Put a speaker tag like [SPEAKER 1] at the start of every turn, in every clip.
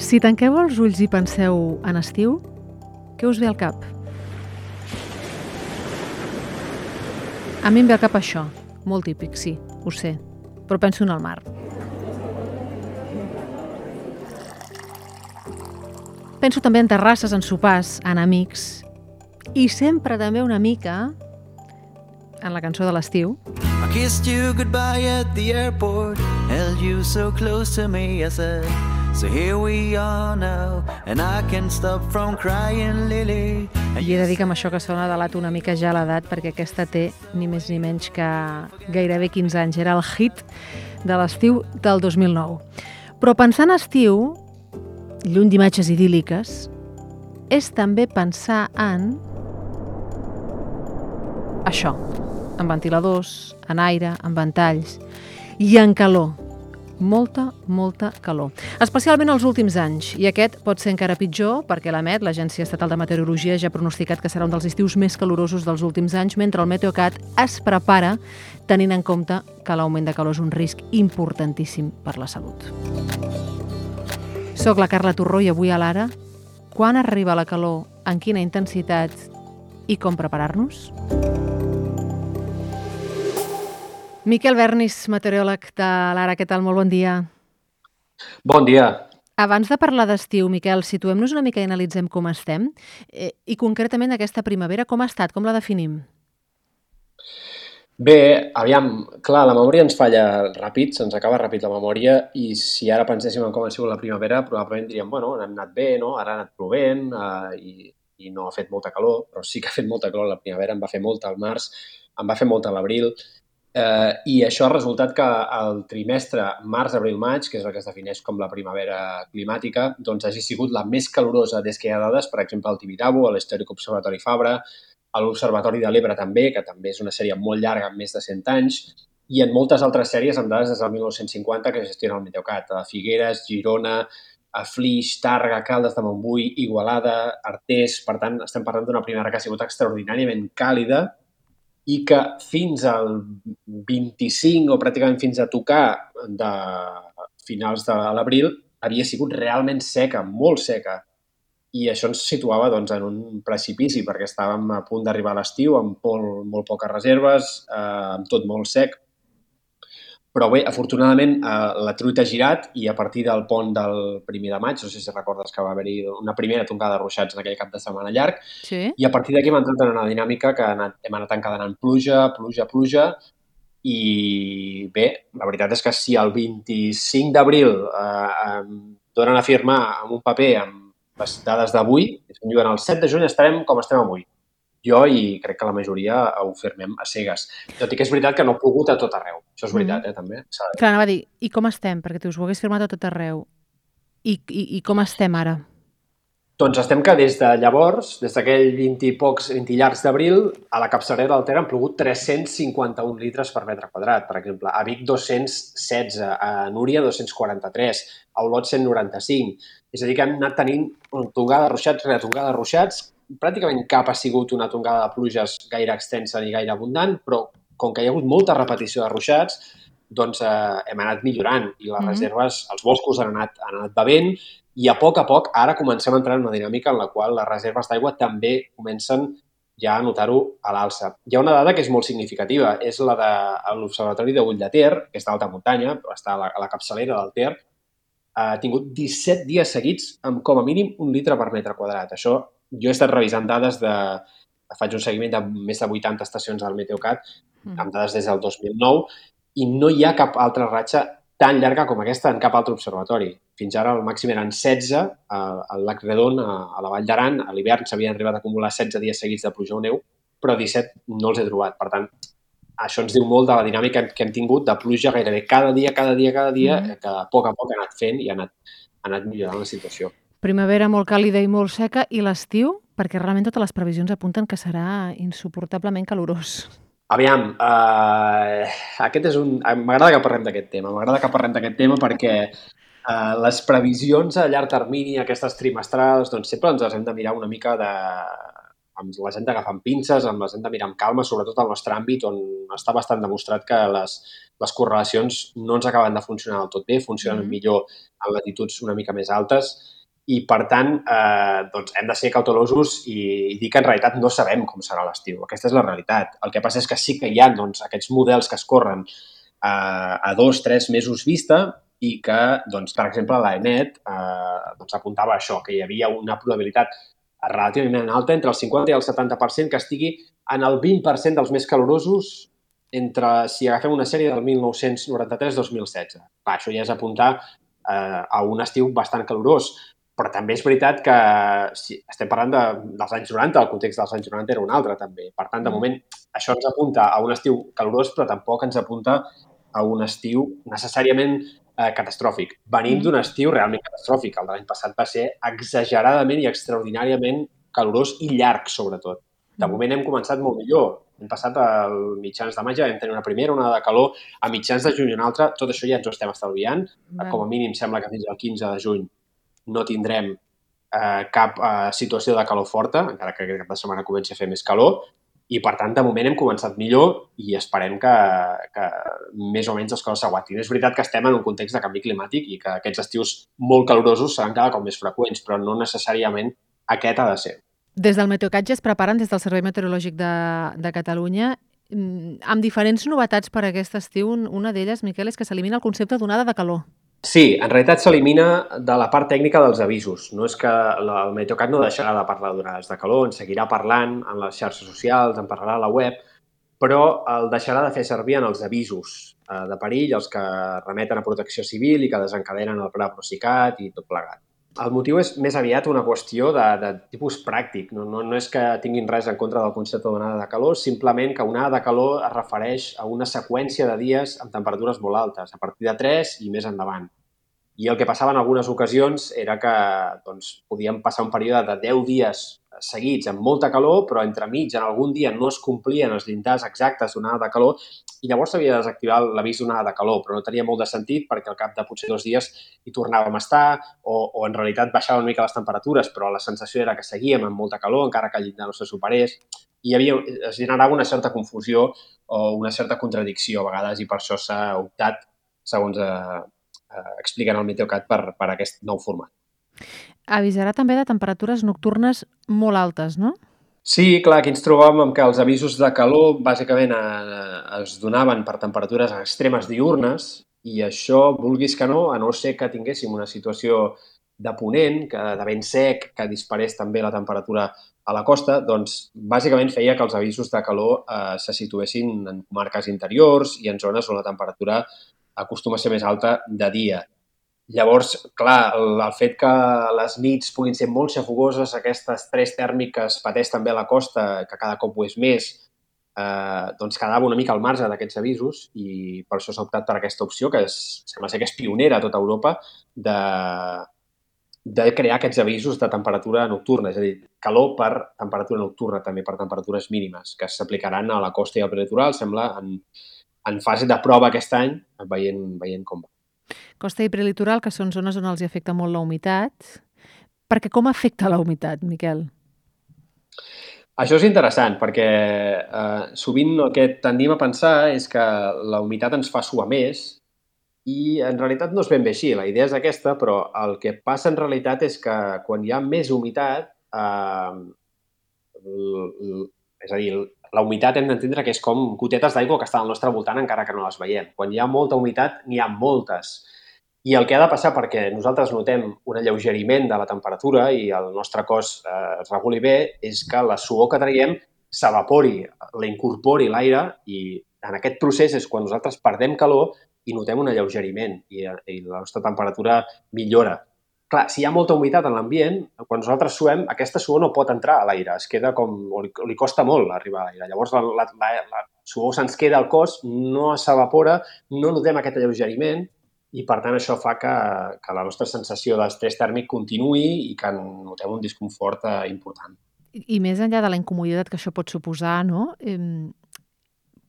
[SPEAKER 1] Si tanqueu els ulls i penseu en estiu, què us ve al cap? A mi em ve al cap això, molt típic, sí, ho sé, però penso en el mar. Penso també en terrasses, en sopars, en amics i sempre també una mica en la cançó de l'estiu.
[SPEAKER 2] I kissed you goodbye at the airport, held you so close to me, I said, so here we are now, and I can't stop from crying, Lily.
[SPEAKER 1] I he de dir que amb això que sona delat una mica ja l'edat, perquè aquesta té ni més ni menys que gairebé 15 anys. Era el hit de l'estiu del 2009. Però pensar en estiu, lluny d'imatges idíl·liques, és també pensar en això, en ventiladors, en aire, en ventalls i en calor. Molta, molta calor. Especialment els últims anys. I aquest pot ser encara pitjor perquè l'AMET, l'Agència Estatal de Meteorologia, ja ha pronosticat que serà un dels estius més calorosos dels últims anys, mentre el Meteocat es prepara tenint en compte que l'augment de calor és un risc importantíssim per la salut. Soc la Carla Torró i avui a l'Ara, quan arriba la calor, en quina intensitat i com preparar-nos? Miquel Bernis, meteoròleg de l'Ara, què tal? Molt bon dia.
[SPEAKER 3] Bon dia.
[SPEAKER 1] Abans de parlar d'estiu, Miquel, situem-nos una mica i analitzem com estem eh, i concretament aquesta primavera, com ha estat, com la definim?
[SPEAKER 3] Bé, aviam, clar, la memòria ens falla ràpid, se'ns acaba ràpid la memòria i si ara penséssim en com ha sigut la primavera, probablement diríem, bueno, hem anat bé, no? ara ha anat plovent eh, i, i no ha fet molta calor, però sí que ha fet molta calor la primavera, en va fer molta al març, en va fer molta a l'abril, eh, i això ha resultat que el trimestre març, abril, maig, que és el que es defineix com la primavera climàtica, doncs hagi sigut la més calorosa des que hi ha dades, per exemple, al Tibidabo, a l'Històric Observatori Fabra, a l'Observatori de l'Ebre també, que també és una sèrie molt llarga, amb més de 100 anys, i en moltes altres sèries amb dades des del 1950 que gestiona el Meteocat, a Figueres, Girona, a Flix, Tàrrega, Caldes de Montbui, Igualada, Artés... Per tant, estem parlant d'una primavera que ha sigut extraordinàriament càlida i que fins al 25 o pràcticament fins a tocar de finals de l'abril havia sigut realment seca, molt seca. I això ens situava doncs, en un precipici perquè estàvem a punt d'arribar a l'estiu amb molt, molt poques reserves, eh, amb tot molt sec. Però bé, afortunadament, eh, la truita ha girat i a partir del pont del primer de maig, no sé si recordes que va haver-hi una primera tongada de ruixats en aquell cap de setmana llarg,
[SPEAKER 1] Sí.
[SPEAKER 3] i a partir d'aquí hem entrat en una dinàmica que anat, hem anat encadenant pluja, pluja, pluja, i bé, la veritat és que si el 25 d'abril eh, em donen a firmar amb un paper amb les dades d'avui, diuen el 7 de juny estarem com estem avui. Jo i crec que la majoria ho firmem a cegues. Tot i que és veritat que no ha plogut a tot arreu. Això és veritat, eh, també. s'ha de dir.
[SPEAKER 1] Clar, anava a dir, i com estem? Perquè tu us ho hagués firmat a tot arreu. I, i, i com estem ara?
[SPEAKER 3] Doncs estem que des de llavors, des d'aquell 20 i pocs, 20 i llargs d'abril, a la capçalera del Ter han plogut 351 litres per metre quadrat, per exemple. A Vic 216, a Núria 243, a Olot 195. És a dir, que hem anat tenint tongada de ruixats rere tongada de ruixats. Pràcticament cap ha sigut una tongada de pluges gaire extensa ni gaire abundant, però com que hi ha hagut molta repetició de ruixats, doncs eh, hem anat millorant i les
[SPEAKER 1] Mhm.
[SPEAKER 3] reserves, els boscos han anat, han anat bevent i a poc a poc ara comencem a entrar en una dinàmica en la qual les reserves d'aigua també comencen ja a notar-ho a l'alça. Hi ha una dada que és molt significativa, és la de l'Observatori de Ull de Ter, que està a alta muntanya, però està a la, a la capçalera del Ter, ha tingut 17 dies seguits amb com a mínim un litre per metre quadrat. Això, jo he estat revisant dades de... faig un seguiment de més de 80 estacions del Meteocat,
[SPEAKER 1] Mm.
[SPEAKER 3] amb dades des del 2009, i no hi ha cap altra ratxa tan llarga com aquesta en cap altre observatori. Fins ara el màxim eren 16 a- al Lac Redon, a, a la Vall d'Aran. A l'hivern s'havien arribat a acumular 16 dies seguits de pluja o neu, però 17 no els he trobat. Per tant, això ens diu molt de la dinàmica que hem tingut de pluja gairebé cada dia, cada dia, cada dia,
[SPEAKER 1] Mhm.
[SPEAKER 3] que a poc a poc ha anat fent i ha anat, ha anat millorant la situació.
[SPEAKER 1] Primavera molt càlida i molt seca i l'estiu, perquè realment totes les previsions apunten que serà insuportablement calorós.
[SPEAKER 3] Aviam, uh, aquest és un... M'agrada que parlem d'aquest tema, m'agrada que parlem d'aquest tema perquè uh, les previsions a llarg termini, aquestes trimestrals, doncs sempre ens les hem de mirar una mica de, les hem d'agafar amb pinces, amb les hem de mirar amb calma, sobretot al nostre àmbit, on està bastant demostrat que les, les correlacions no ens acaben de funcionar del tot bé, funcionen mm. millor en latituds una mica més altes i, per tant, eh, doncs hem de ser cautelosos i, i dir que en realitat no sabem com serà l'estiu. Aquesta és la realitat. El que passa és que sí que hi ha doncs, aquests models que es corren eh, a dos, tres mesos vista i que, doncs, per exemple, l'ENET eh, doncs, apuntava això, que hi havia una probabilitat relativament alta, entre el 50 i el 70%, que estigui en el 20% dels més calorosos entre, si agafem una sèrie del 1993-2016. Això ja és apuntar eh, a un estiu bastant calorós. Però també és veritat que si estem parlant de, dels anys 90, el context dels anys 90 era un altre també. Per tant, de mm. moment, això ens apunta a un estiu calorós, però tampoc ens apunta a un estiu necessàriament eh, catastròfic. Venim mm. d'un estiu realment catastròfic. El de l'any passat va ser exageradament i extraordinàriament calorós i llarg, sobretot. De mm. moment hem començat molt millor. Hem passat al mitjans de maig, vam tenir una primera onada de calor, a mitjans de juny una altra, tot això ja ens ho estem estalviant. Com a mínim sembla que fins al 15 de juny no tindrem eh, cap eh, situació de calor forta, encara que aquesta setmana comenci a fer més calor, i per tant, de moment hem començat millor i esperem que, que més o menys les coses s'aguantin. És veritat que estem en un context de canvi climàtic i que aquests estius molt calorosos seran cada cop més freqüents, però no necessàriament aquest ha de ser.
[SPEAKER 1] Des del Meteocat ja es preparen, des del Servei Meteorològic de, de Catalunya, mm, amb diferents novetats per aquest estiu. Una d'elles, Miquel, és que s'elimina el concepte d'onada de calor.
[SPEAKER 3] Sí, en realitat s'elimina de la part tècnica dels avisos. No és que el Meteocat no deixarà de parlar d'onades de calor, en seguirà parlant en les xarxes socials, en parlarà a la web, però el deixarà de fer servir en els avisos eh, de perill, els que remeten a protecció civil i que desencadenen el Pla Procicat i tot plegat. El motiu és més aviat una qüestió de, de tipus pràctic. No, no, no és que tinguin res en contra del concepte d'onada de calor, simplement que onada de calor es refereix a una seqüència de dies amb temperatures molt altes, a partir de 3 i més endavant. I el que passava en algunes ocasions era que doncs, podíem passar un període de 10 dies seguits amb molta calor, però entremig en algun dia no es complien els llindars exactes d'onada de calor i llavors s'havia de desactivar l'avís d'onada de calor, però no tenia molt de sentit perquè al cap de potser dos dies hi tornàvem a estar o, o en realitat baixaven una mica les temperatures, però la sensació era que seguíem amb molta calor encara que el llindar no se superés i havia, es generava una certa confusió o una certa contradicció a vegades i per això s'ha optat, segons eh, expliquen el Meteocat, per, per aquest nou format.
[SPEAKER 1] Avisarà també de temperatures nocturnes molt altes, no?
[SPEAKER 3] Sí, clar, aquí ens trobàvem amb que els avisos de calor bàsicament eh, es donaven per temperatures extremes diurnes i això, vulguis que no, a no ser que tinguéssim una situació de ponent, que de vent sec, que disparés també la temperatura a la costa, doncs bàsicament feia que els avisos de calor eh, se situessin en comarques interiors i en zones on la temperatura acostuma a ser més alta de dia. Llavors, clar, el, el fet que les nits puguin ser molt xafogoses, aquestes tres tèrmiques pateix també a la costa, que cada cop ho és més, eh, doncs quedava una mica al marge d'aquests avisos i per això s'ha optat per aquesta opció, que és, sembla ser que és pionera a tota Europa, de, de crear aquests avisos de temperatura nocturna, és a dir, calor per temperatura nocturna, també per temperatures mínimes, que s'aplicaran a la costa i al prelitoral, sembla, en, en fase de prova aquest any, veient, veient com va.
[SPEAKER 1] Costa i prelitoral, que són zones on els afecta molt la humitat. Perquè com afecta la humitat, Miquel?
[SPEAKER 3] Això és interessant, perquè eh, sovint el que tendim a pensar és que la humitat ens fa suar més i en realitat no és ben bé així. La idea és aquesta, però el que passa en realitat és que quan hi ha més humitat, eh, és a dir, la humitat hem d'entendre que és com gotetes d'aigua que estan al nostre voltant encara que no les veiem. Quan hi ha molta humitat, n'hi ha moltes. I el que ha de passar perquè nosaltres notem un alleugeriment de la temperatura i el nostre cos eh, es reguli bé és que la suor que traiem s'evapori, la incorpori l'aire i en aquest procés és quan nosaltres perdem calor i notem un alleugeriment i, i la nostra temperatura millora. Clar, si hi ha molta humitat en l'ambient, quan nosaltres suem, aquesta suor no pot entrar a l'aire, es queda com... li, li costa molt arribar a l'aire. Llavors, la, la, la, la suor se'ns queda al cos, no s'evapora, no notem aquest alleugeriment i, per tant, això fa que, que la nostra sensació d'estrès tèrmic continuï i que notem un disconfort eh, important.
[SPEAKER 1] I, I més enllà de la incomoditat que això pot suposar, no? Eh,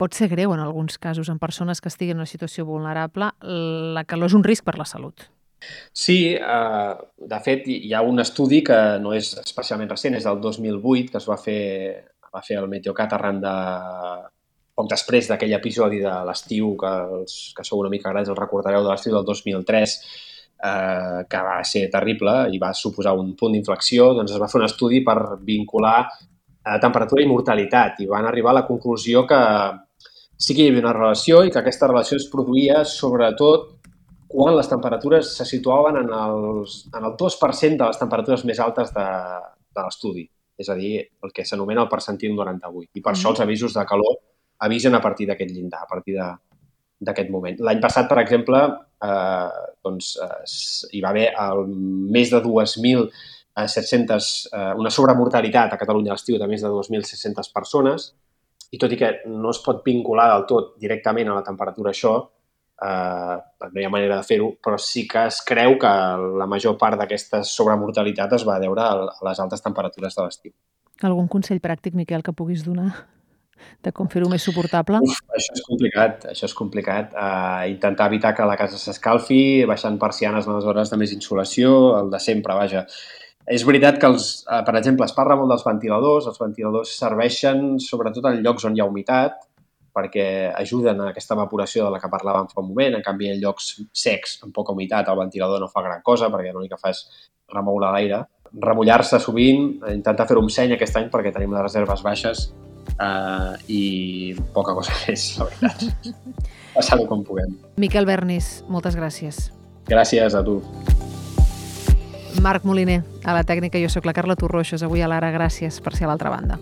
[SPEAKER 1] pot ser greu en alguns casos, en persones que estiguin en una situació vulnerable, la calor és un risc per la salut.
[SPEAKER 3] Sí, eh, de fet, hi ha un estudi que no és especialment recent, és del 2008, que es va fer, va fer el Meteocat arran de... poc després d'aquell episodi de l'estiu, que, els, que sou una mica grans el recordareu, de l'estiu del 2003, eh, que va ser terrible i va suposar un punt d'inflexió, doncs es va fer un estudi per vincular eh, temperatura i mortalitat i van arribar a la conclusió que sí que hi havia una relació i que aquesta relació es produïa sobretot quan les temperatures se situaven en, els, en el 2% de les temperatures més altes de, de l'estudi, és a dir, el que s'anomena el percentil 98. I per mm. això els avisos de calor avisen a partir d'aquest llindar, a partir d'aquest moment. L'any passat, per exemple, eh, doncs, eh, hi va haver el, més de 2.700, eh, una sobremortalitat a Catalunya a l'estiu de més de 2.600 persones, i tot i que no es pot vincular del tot directament a la temperatura això, eh, no hi ha manera de fer-ho, però sí que es creu que la major part d'aquesta sobremortalitat es va deure a les altes temperatures de l'estiu.
[SPEAKER 1] Algun consell pràctic, Miquel, que puguis donar de com fer-ho més suportable?
[SPEAKER 3] Uf, això és complicat, això és complicat. Uh, intentar evitar que la casa s'escalfi, baixant persianes en les hores de més insolació, el de sempre, vaja. És veritat que, els, uh, per exemple, es parla molt dels ventiladors. Els ventiladors serveixen sobretot en llocs on hi ha humitat, perquè ajuden a aquesta evaporació de la que parlàvem fa un moment. En canvi, en llocs secs, amb poca humitat, el ventilador no fa gran cosa perquè l'únic que fa és remoure l'aire. Remullar-se sovint, intentar fer-ho amb seny aquest any perquè tenim les reserves baixes eh, i poca cosa més, la veritat. Passar-ho com puguem.
[SPEAKER 1] Miquel Bernis, moltes gràcies.
[SPEAKER 3] Gràcies a tu.
[SPEAKER 1] Marc Moliner, a la tècnica, jo sóc la Carla Torroixos, avui a l'Ara, gràcies per ser a l'altra banda.